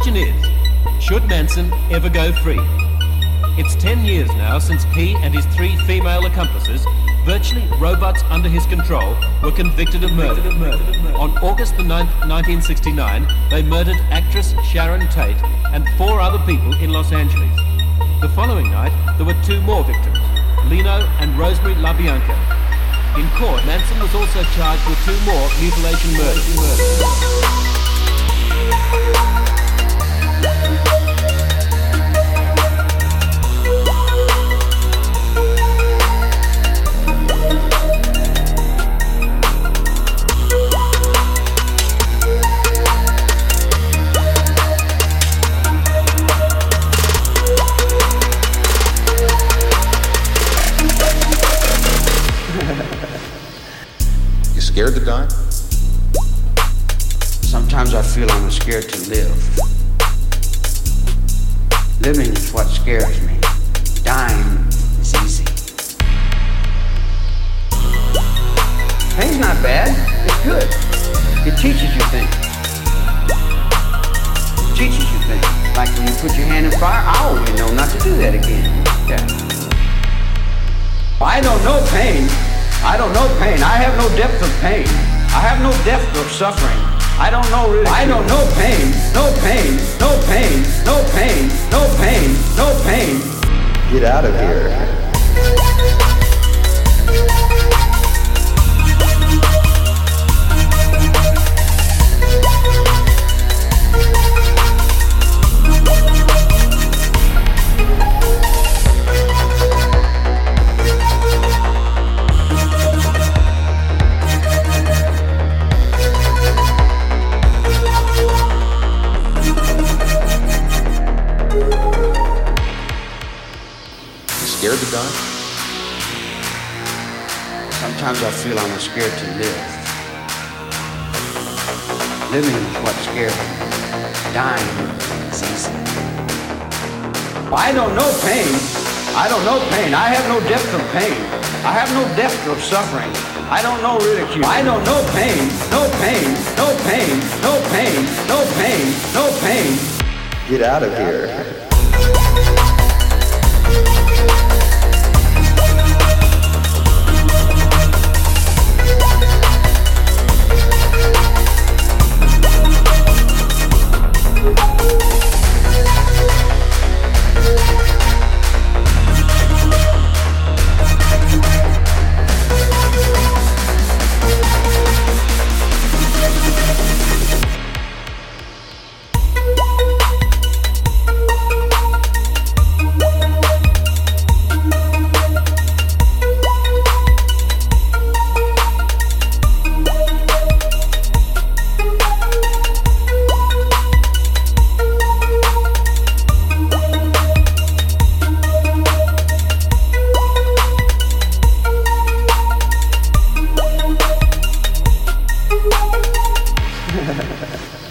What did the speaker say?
question is should Manson ever go free? It's 10 years now since he and his three female accomplices, virtually robots under his control, were convicted of murder. On August the 9th, 1969, they murdered actress Sharon Tate and four other people in Los Angeles. The following night, there were two more victims, Leno and Rosemary LaBianca. In court, Manson was also charged with two more mutilation murders. Scared to die? Sometimes I feel I'm scared to live. Living is what scares me. Dying is easy. Pain's not bad. It's good. It teaches you things. It teaches you things. Like when you put your hand in fire, I always know not to do that again. Yeah. I don't know pain. I don't know pain. I have no depth of pain. I have no depth of suffering. I don't know really. I don't know pain. No pain. No pain. No pain. No pain. No pain. Get out of here. Scared to die? Sometimes I feel I'm scared to live. Living is what scares me. Dying is easy. I don't know pain. I don't know pain. I have no depth of pain. I have no depth of suffering. I don't know ridicule. I don't know pain. No pain. No pain. No pain. No pain. No pain. Get out of here. ハハハハ。